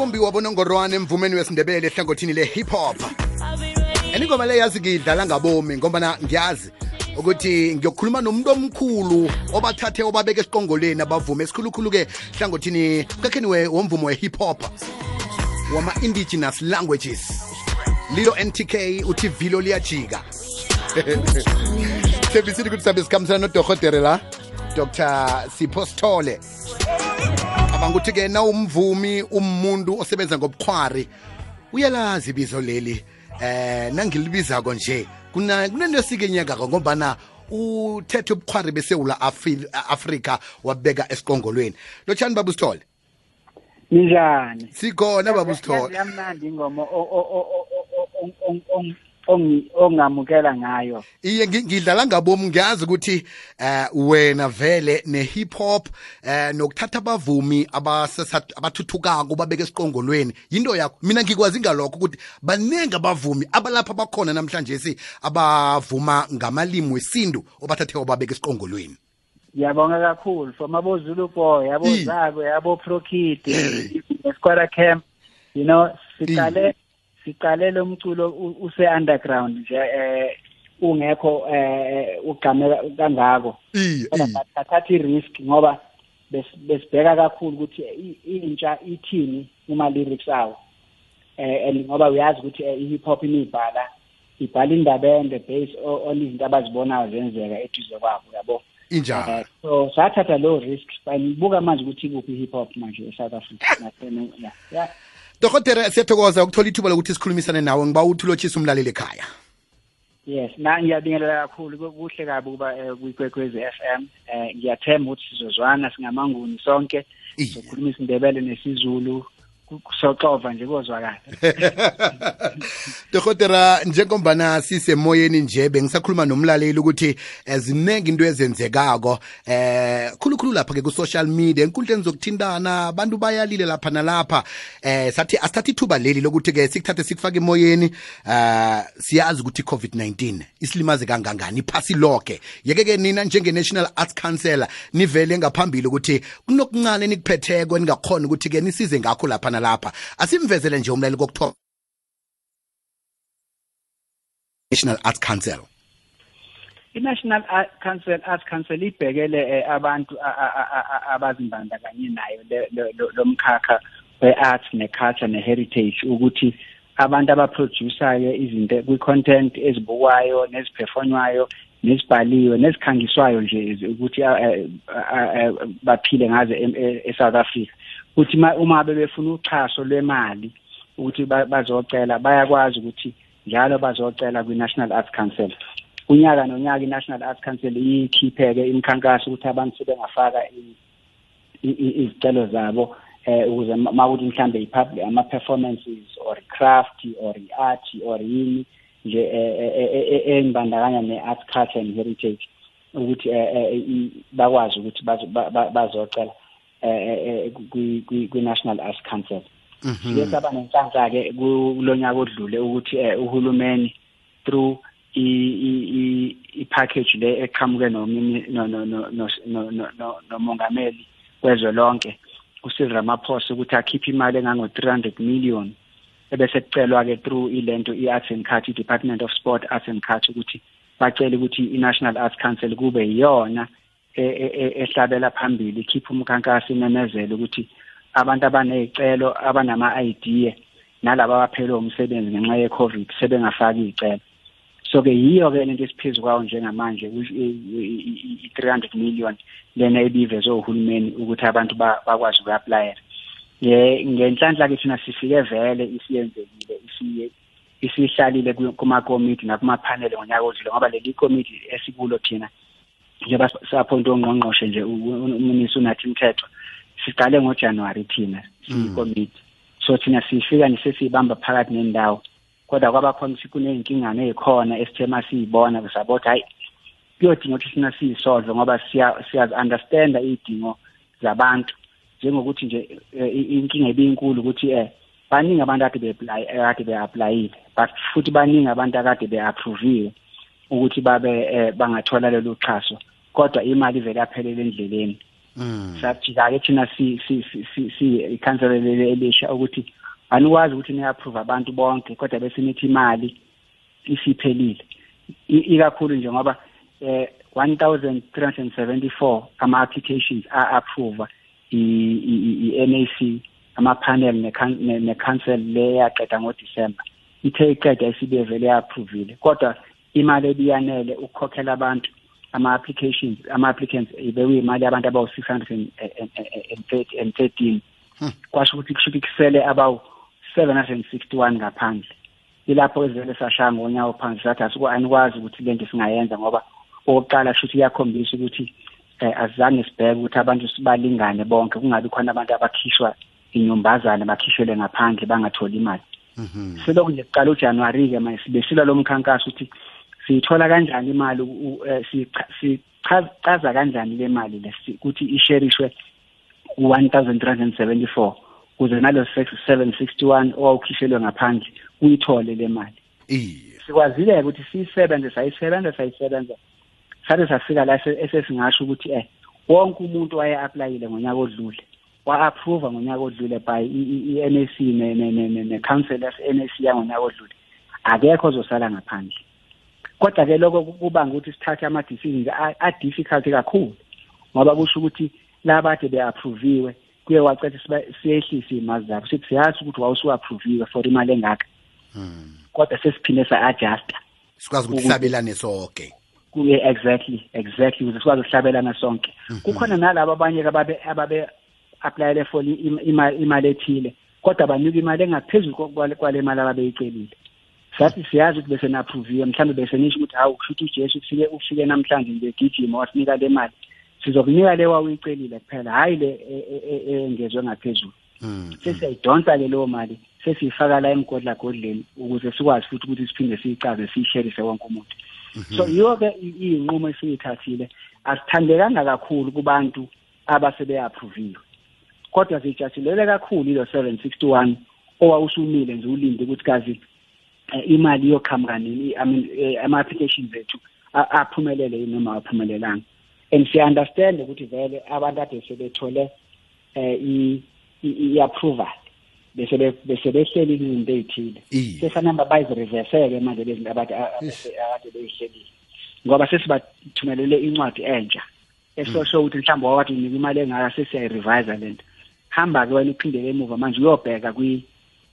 umthumbi wabonongorwana emvumeni wesindebele ehlangothini le-hip hop and ingoma le yazi ngiyidlala ngabomi ngombana ngiyazi ukuthi ngiyokhuluma nomuntu omkhulu obathathe obabeka esiqongoleni abavume. Esikhulukhulu-ke hlangothini kakheni womvumo we-hip hop wama-indigenous languages. Lilo ntk uthi vilo liyajika. Thembisile ukuthi sabe sikhambisana nodohotere la dr sipho sithole. Abanguthi-ke na umvumi umuntu osebenza ngobukhwari uyalazi ibizo leli eh nangilibizako nje kunento esikenyakako ngombana uthethe ubukhwari besewula afrika wabeka esiqongolweni lotshani baba usithole ninjani sikhona baba usithole ingoma ongamukela ngayo. Iye ngidlala ngabomu ngiyazi ukuthi eh wena vele ne-hip hop eh nokuthatha abavumi abathuthukako babeke esiqongolweni yinto yakho. Mina ngikwazi ngalokho ukuthi baningi abavumi abalapha bakhona namhlanje si abavuma ngamalimi wesintu obathathe wababeka esiqongolweni. Ngiyabonga kakhulu. From abozulu boy abozako yabo prokid nesquara camp you know siqale siqale lo mculo use underground nje eh ungekho eh ugqame kangako. Bathatha i-risk ngoba besibheka kakhulu ukuthi intsha ithini uma lyrics awo. Eh and ngoba uyazi ukuthi i-hip hop inibhala ibhala indabende based on izinto abazibonayo zenzeka eduze kwabo yabo injalo. So sathatha low risk banibuka manje ukuthi kuphi i-hip hop manje e-south africa yeah. Dokotere siyathokoza ukuthola ithuba lokuthi sikhulumisane nawe. Ngiba uthulotshisa umlaleli ekhaya. Yes na ngiyabingelela kakhulu. Kuhle kabi ukuba kwikwekwezi f m. Um ngiyathemba ukuthi sizozwana singamanguni sonke. Sokhuluma isindebele nesizulu. Soxova nje kozwakala dokotera njengombana sisemoyeni nje bengisakhuluma nomlaleli ukuthi ziningi into ezenzekako eh khulukhulu lapha ke ku-social media enkundleni zokuthintana abantu bayalile lapha nalapha. Eh sathi asithathe ithuba leli lokuthi ke sikuthathe sikufake emoyeni uh siyazi ukuthi i-covid-19 isilimaze kangangani iphasi lonke yeke-ke nina njenge-national arts council nivele ngaphambili ukuthi kunokuncane nikuphetheko ningakhona ukuthi-ke nisize ngakho lapha nalapha asimvezele nje umlaleli kokuthola National Arts Council. i-National Art Council Arts Council ibhekele abantu abazimbandakanye nayo lo mkhakha we-art ne-culture ne-heritage ukuthi abantu abaprodusayo izinto kwi-content ezibukwayo neziphefonywayo nezibhaliwe nezikhangiswayo nje ukuthi baphile ngazo e-South Africa. Ukuthi uma bebefuna uxhaso lwemali ukuthi bazocela bayakwazi ukuthi njalo bazocela kwi-National Arts Council. Unyaka nonyaka i-National Arts Council iyikhiphe-ke imikhankaso ukuthi abantu sebengafaka izicelo zabo eh ukuze mawukuthi mhlambe i-public ama-performances or craft or i-art or yini nje engibandakanya ne-art culture and heritage ukuthi bakwazi ukuthi bazocela. kwi-National Arts Council. Siye saba nenhlanhla-ke kulonyaka odlule ukuthi uhulumeni through i-package le eqhamuke nomongameli wezwe lonke uCyril Ramaphosa ukuthi akhiphe imali engango-300 million ebese kucelwa-ke through ilento i-arts and culture i-department of sport arts and culture ukuthi bacele ukuthi i-national arts council kube yiyona ehlabela phambili ikhiphe umkhankaso imemezele ukuthi abantu abaney'celo abanama-idea nalaba abaphelwe umsebenzi ngenxa ye-covid sebengafaki iy'celo. So-ke yiyo-ke lento esiphezu kwawo njengamanje i-three hundred million lena ebivezwe uhulumeni ukuthi abantu bakwazi uku-aplayela ye ngenhlanhla-ke thina sifike vele isiyenzekile isiye isihlalile kumakomiti nakumaphaneli ngonyaka odlule ngoba leli komiti esikulo thina njengoba saphointa ongqongqoshe nje umunisi unathi mthetho siqale ngojanuwari thina siyikomiti. So thina sifika nje sesiyibamba phakathi nendawo kodwa kwaba khona kuney'nkingane ey'khona esithe masiyibona sabona ukuthi hhayi kuyodinga ukuthi sina siyisolve ngoba siyazi-understanda iy'dingo zabantu. Njengokuthi nje inkinga ebiyinkulu ukuthi um baningi abantu akade akade be-aplayile but futhi baningi abantu akade be-approviwe ukuthi babe bangathola lelo xhaso. Kodwa imali ivele yaphelela endleleni. Sajika ke thina si si si si ikhansela elisha ukuthi anikwazi ukuthi niapprove abantu bonke kodwa bese nithi imali isiphelile. Ikakhulu nje ngoba eh 1374 ama applications a approve i NAC ama panel ne council le yaqeda ngo December ithe iqeda isibe vele yaphrovile kodwa imali ebiyanele ukukhokhela abantu ama applications ama applicants ibekuyimali abantu abawu 613 kwasho ukuthi kushuthi kusele abawu 761 ngaphandle. Ilapho ezivele sashaya ngonyawo phansi sathi asiku anikwazi ukuthi lento singayenza ngoba okokuqala kusho ukuthi iyakhombisa ukuthi azange sibheke ukuthi abantu sibalingane bonke. Kungabi khona abantu abakhishwa inyumbazane bakhishwele ngaphandle bangatholi imali. Selokhu nje kuqala ujanuwari-ke manje sibesila lo mkhankaso ukuthi siyithola kanjani imali sichaza kanjani le mali ukuthi isherishwe ku-one thousand three hundred and seventy-four kuze nalo seven sixty-one owawukhishelwe ngaphandle uyithole le mali. Sikwazile-ke ukuthi siyisebenze sayisebenza sayisebenza sabe safika la esesingasho ukuthi eh wonke umuntu waye-aplayile ngonyaka odlule wa-approva ngonyaka odlule by i-NAC ne-council yase-NAC yangonyaka odlule. Akekho ozosala ngaphandle. Kodwa-ke lokho kubanga ukuthi sithathe ama-decisions a-difficult kakhulu ngoba kusho ukuthi laba kade be-approviwe kuye wacetha siyehlise iy'mali zabo sithi siyazi ukuthi wawusu-approviwe for imali engaka. Kodwa sesiphinde sa-adjusta. Sikwazi ukuthi sabelane sonke. Kuye exactly exactly ukuze sikwazi ukuhlabelana sonke. Kukhona nalabo abanye ababe ababe applyele for imali ethile kodwa banika imali engaphezulu kwale mali ababeyicelile sathi siyazi ukuthi bese na-approviwe mhlawumbe bese nisho ukuthi hawu kusho ukuthi ujesu kufike ufike namhlanje ngegijima wasinika le mali. Sizokunika le wawuyicelile kuphela hhayi le engezwe ngaphezulu. Sesiyayidonsa-ke leyo mali sesiyifaka la emgodlagodleni ukuze sikwazi futhi ukuthi siphinde siyicaze siyisherise wonke umuntu. So yiyo-ke iy'nqumo esiyithathile asithandekanga kakhulu kubantu abasebe-approviwe kodwa siyijatshilele kakhulu ilo seven sixty one owawusumile nje ulinde ukuthi kazi imali iyoqhamuka nini i mean ama-applications ethu aphumelele noma aphumelelanga and siya-understand ukuthi vele abantu ade sebethole um i-approval bese bese behleli izinto ey'thile. Sefanamba bayizireverse-ke manje lezi abantu akade beyihlelile. Ngoba sesibathumelele incwadi entsha esosho ukuthi mhlawumbe wakade unika imali engaka sesiyayirevisa le nto hamba-ke wena uphindele emuva manje uyobheka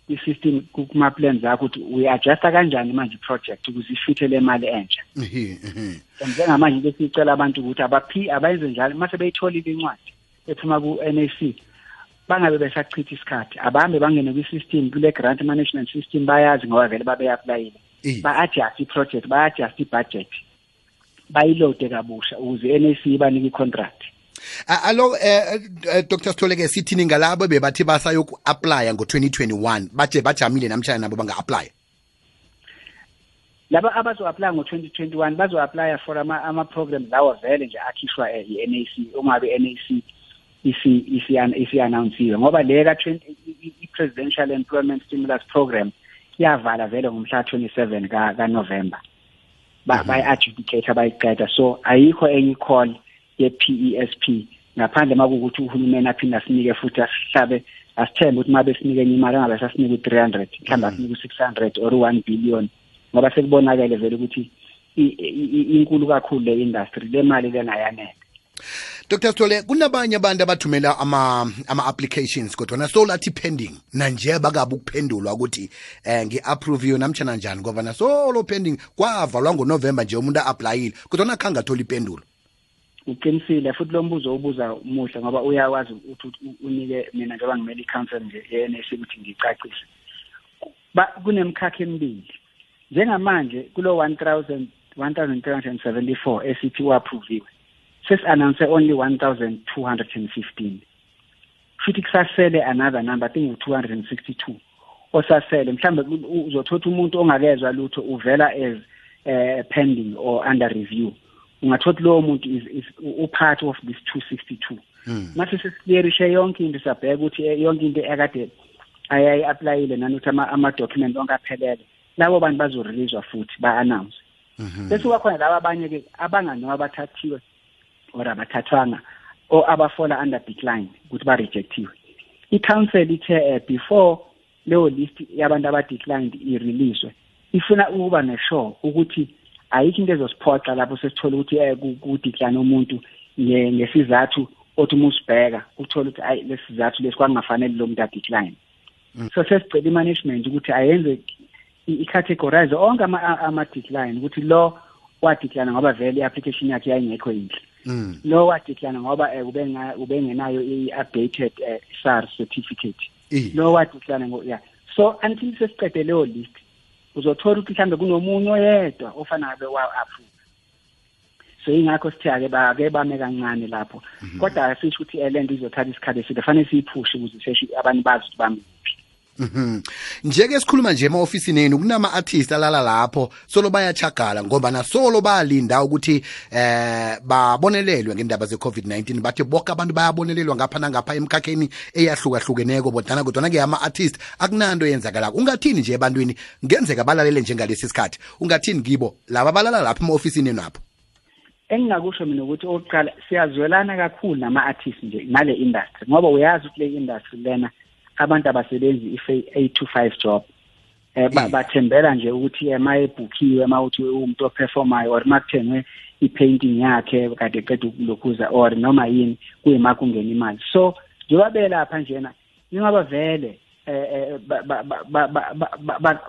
i-system kuma-plans akho ukuthi uyi-adjusta kanjani manje i-project ukuze ifithe le mali entsha and njengamanje ke siyicela abantu ukuthi abaphi abayenze njalo mase beyitholile incwadi ephuma ku-NAC bangabe besachitha isikhathi abahambe bangene kwi-system kule grant management system bayazi ngoba vele babe-aplayile ba-adjust i-project ba-adjust i-budget bayilode kabusha ukuze i-NAC ibanike i-contract. Alo eh Dr Sitholeke sithini ngalabo bebathi basayoku-apply ngo-2021 baje bajamile namhlanje nabo banga-apply laba abazo-apply ngo-2021 bazo-apply for ama-program lawo vele nje akhishwa i-NAC ungabe i-NAC isi-announsiwe ngoba le i-presidential employment stimulus program yavala vele ngomhla 27 kaNovember bayi-adjudicate bayiqeda. So ayikho enye i-call ye-PESP ngaphandle makuwukuthi uhulumeni aphinde asinike futhi asihlabe asithembe ukuthi mabe sinike enye imali angabe sasinike u-three hundred mhlawumbe asinike u-six hundred or u-one billion. Ngoba sekubonakele vele ukuthi inkulu kakhulu le industry le mali lena ayanele Dr Sithole kunabanye abantu abathumela ama ama applications kodwa na solathi pending. Nanje bakabe ukuphendulwa ukuthi eh ngiapprove namtjana njani ngoba na solo pending kwavalwa ngoNovember nje umuntu applyile kodwa nakhanga thola ipendulo. Uqinisile futhi lo mbuzo ubuza umuhle ngoba uyakwazi ukuthi unike mina njengoba ngimele i-council nje ye-NS ukuthi ngicacise. Kunemkhakha emibili. Njengamanje kulo 1000 1374 esithi uapproviwe sesi-announce only 1215 futhi kusasele another number i think u-262 osasele. Mhlawumbe uzothola umuntu ongakezwa lutho uvela as uh, pending or under review. Ungathola lowo muntu is, is upart of this 262 mm. mase sesiclearishe yonke into sabheka ukuthi yonke into ekade ayayi-aplayile nanokuthi ama-document onke aphelele labo bantu bazoreleaswa futhi ba-announce bese kuba khona laba abanye-ke abanganoma bathathiwe or abathathwanga or abafola under decline ukuthi ba rejectiwe i-council ithe uh, before leyo list yabantu aba-declined i-releaswe ifuna ukuba ne-sure ukuthi ayikho into ezosiphoxa lapho sesithole ukuthi um kudecline umuntu ngesizathu othi uma usibheka uthola ukuthi ayi lesizathu lesi kwakungafanele lo muntu adecline mm. so sesicela i-management ukuthi ayenze i-categorize onke ama-decline ukuthi lo wadecline ngoba vele i-application yakhe yayingekho yinhle mm. lo wadecline ngoba um ubengenayo i-updated uh, SARS certificate. Lo wadecline ya so until sesiqede leyo list uzothola ukuthi mhlambe kunomunye oyedwa ofana ngabe wa-approve. So ingakho sithi ake bake bame kancane lapho. Mhm. kodwa asisho ukuthi elento izothatha isikhathi eside fanele siyiphushe ukuze seshi abantu bazi ukuthi bami Mhm. Njeke sikhuluma nje ema-ofisini enu kunama artist alala lapho solo bayachagala ngoba nasolo balinda ukuthi eh babonelelwe ngendaba ze COVID-19 bathi bonke abantu bayabonelelwa ngapha nangapha emkhakheni eyahlukahlukeneko bodana kodwa ke ama artist akunanto yenzakalako ungathini nje ebantwini? Ngenzeka balalele njengalesi sikhathi. Ungathini kibo? Laba balala lapha ema-ofisini enu apho? Engingakusho mina ukuthi okuqala siyazwelana kakhulu nama-artist nje nale industry ngoba uyazi ukuthi le industry lena abantu abasebenzi i-8 to 5 job. Eh bathembela nje ukuthi ema ebhukhiwe uma uthi umuntu operformayo or makuthengwe i-painting yakhe kade qeda ukulokhuza or noma yini kuyima kungena imali. So njengoba belapha njena ingoba vele eh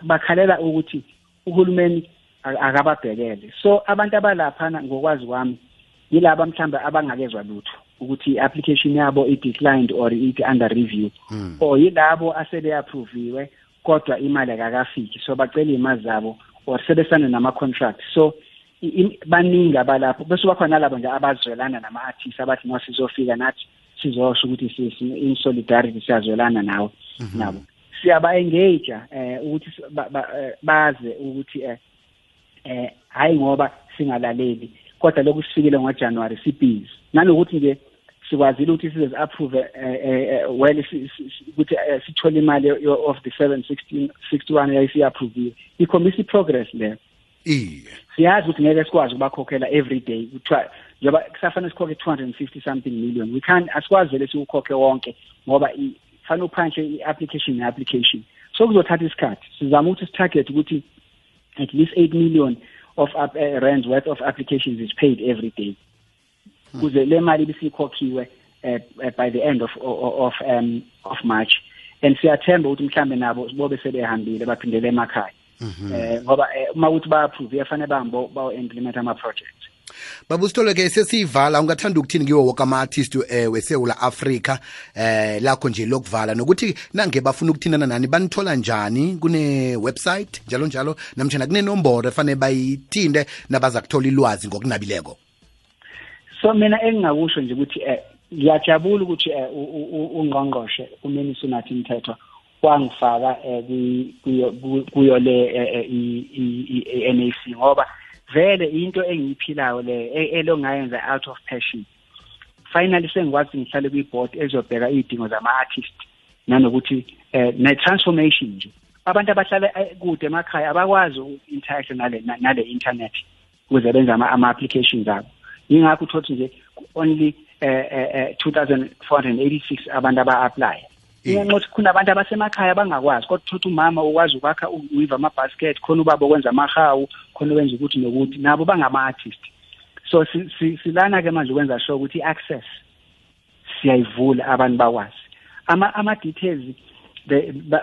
bakhalela ukuthi uhulumeni akababhekele. So abantu abalaphana ngokwazi kwami yilaba mhlawumbe abangakezwa lutho. Ukuthi i-application yabo i-declined or ithi under review. Mm. or yilabo asebe approviwe kodwa imali akakafiki. So bacela imali zabo or sebesana nama-contract. So baningi abalapho. Bese bakhona labo nje abazwelana nama-artist abathi noma sizofika nathi sizosho ukuthi in solidarity siyazwelana nawe mhm. nabo. Siyaba-engage eh ukuthi baze ukuthi eh eh hayi ngoba singalaleli. Kodwa lokhu sifikile ngoJanuary sibhizi. Nanokuthi nje sikwazile ukuthi size approve eh, eh, eh, well ukuthi sithole imali of the 716 61 yayisiapprove ikhombisa iprogress leyo. Iye. Siyazi ukuthi ngeke sikwazi ukubakhokhela every day. Kuthiwa njengoba kusafanele sikhokhe 250 something million we can't asikwazi vele siwukhokhe wonke ngoba fanele uphantshe i-application ne-application. So kuzothatha isikhathi. Sizama ukuthi sitarget ukuthi at least 8 million of uh, rands worth of applications is paid every day kuze le mali ibisikhokhiwe uh, by the end of of um of March. And siyathemba ukuthi mhlambe nabo bobe sebehambile baphindele emakhaya. Mhm. eh ngoba uma ukuthi ba approve bambo ama-project. Babusithole ke sesiyivala ungathanda ukuthini kiwo woke ama-artist eh, wesewula afrika eh lakho nje lokuvala? Nokuthi nange bafuna ukuthindana nani banithola njani kune-website? Njalo njalo namtshana kunenomboro efanele bayithinde nabaza kuthola ilwazi ngokunabileko so mina engingakusho nje ukuthi eh ngiyajabula ukuthi eh, ungqongqoshe uminisi unathi mthetho wangifaka eh, kuyo le eh, i-NAC ngoba vele into engiyiphilayo le e, elongayenza out of passion. Finally sengikwazi ngihlale kwi-board ezobheka iy'dingo zama-artist nanokuthi eh ne-transformation nje. Abantu abahlala kude emakhaya abakwazi uku-interact nale nale internet ukuze benze ama-applications abo. Yingakho uthothi nje only eh eh 2486 abantu aba-apply inganxothi kunabantu abasemakhaya abangakwazi kodwa uthothi umama ukwazi ukwakha uyiva ama-basket khona ubaba okwenza amahawu khona wenza ukuthi nokuthi nabo bangama-artist. So silana-ke manje ukwenza sure ukuthi i-access siyayivula abantu bakwazi. Ama-details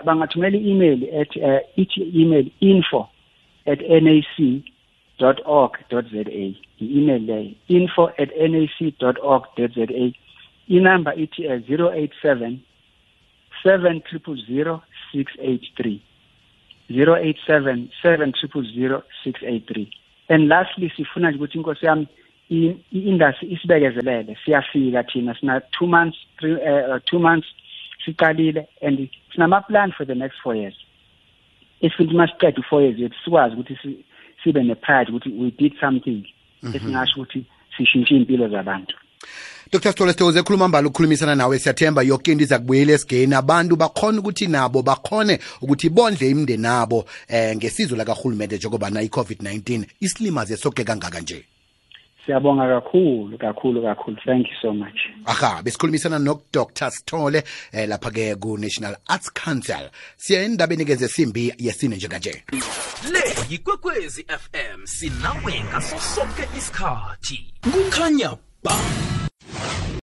bangathumela i-email at uh, ithi email info at nac nac.org.za i-email info at nac.org.za inamba ithi eh, 087 7000683 087 7000683 and lastly sifuna nje ukuthi inkosi yami i-industry isibekezelele siyafika thina sina two months three, eh, uh, two months siqalile and sinama-plan for the next four years. Esifuna ukuthi masiqeda i-four years yethu sikwazi ukuthi sibe ne-pride ukuthi we did something mhm. esingasho ukuthi sishintshe iy'mpilo zabantu. Dr Sithole Sithokoze ekhuluma mbala ukukhulumisana nawe. Siyathemba yonke into iza kubuyela esigeni. Abantu bakhona ukuthi nabo bakhone ukuthi bondle imindeni nabo eh ngesizo lakarhulumente njengoba na i-COVID-19 isilimaze soke kangaka nje. Siyabonga kakhulu kakhulu kakhulu. Thank you so much. Aha besikhulumisana nodr. Sithole eh, lapha ke ku-national arts council. Siya endabeni ke zesimbi yesine njenganje le yikwekwezi fm sinawe ngaso sonke isikhathi. Kukhanya ba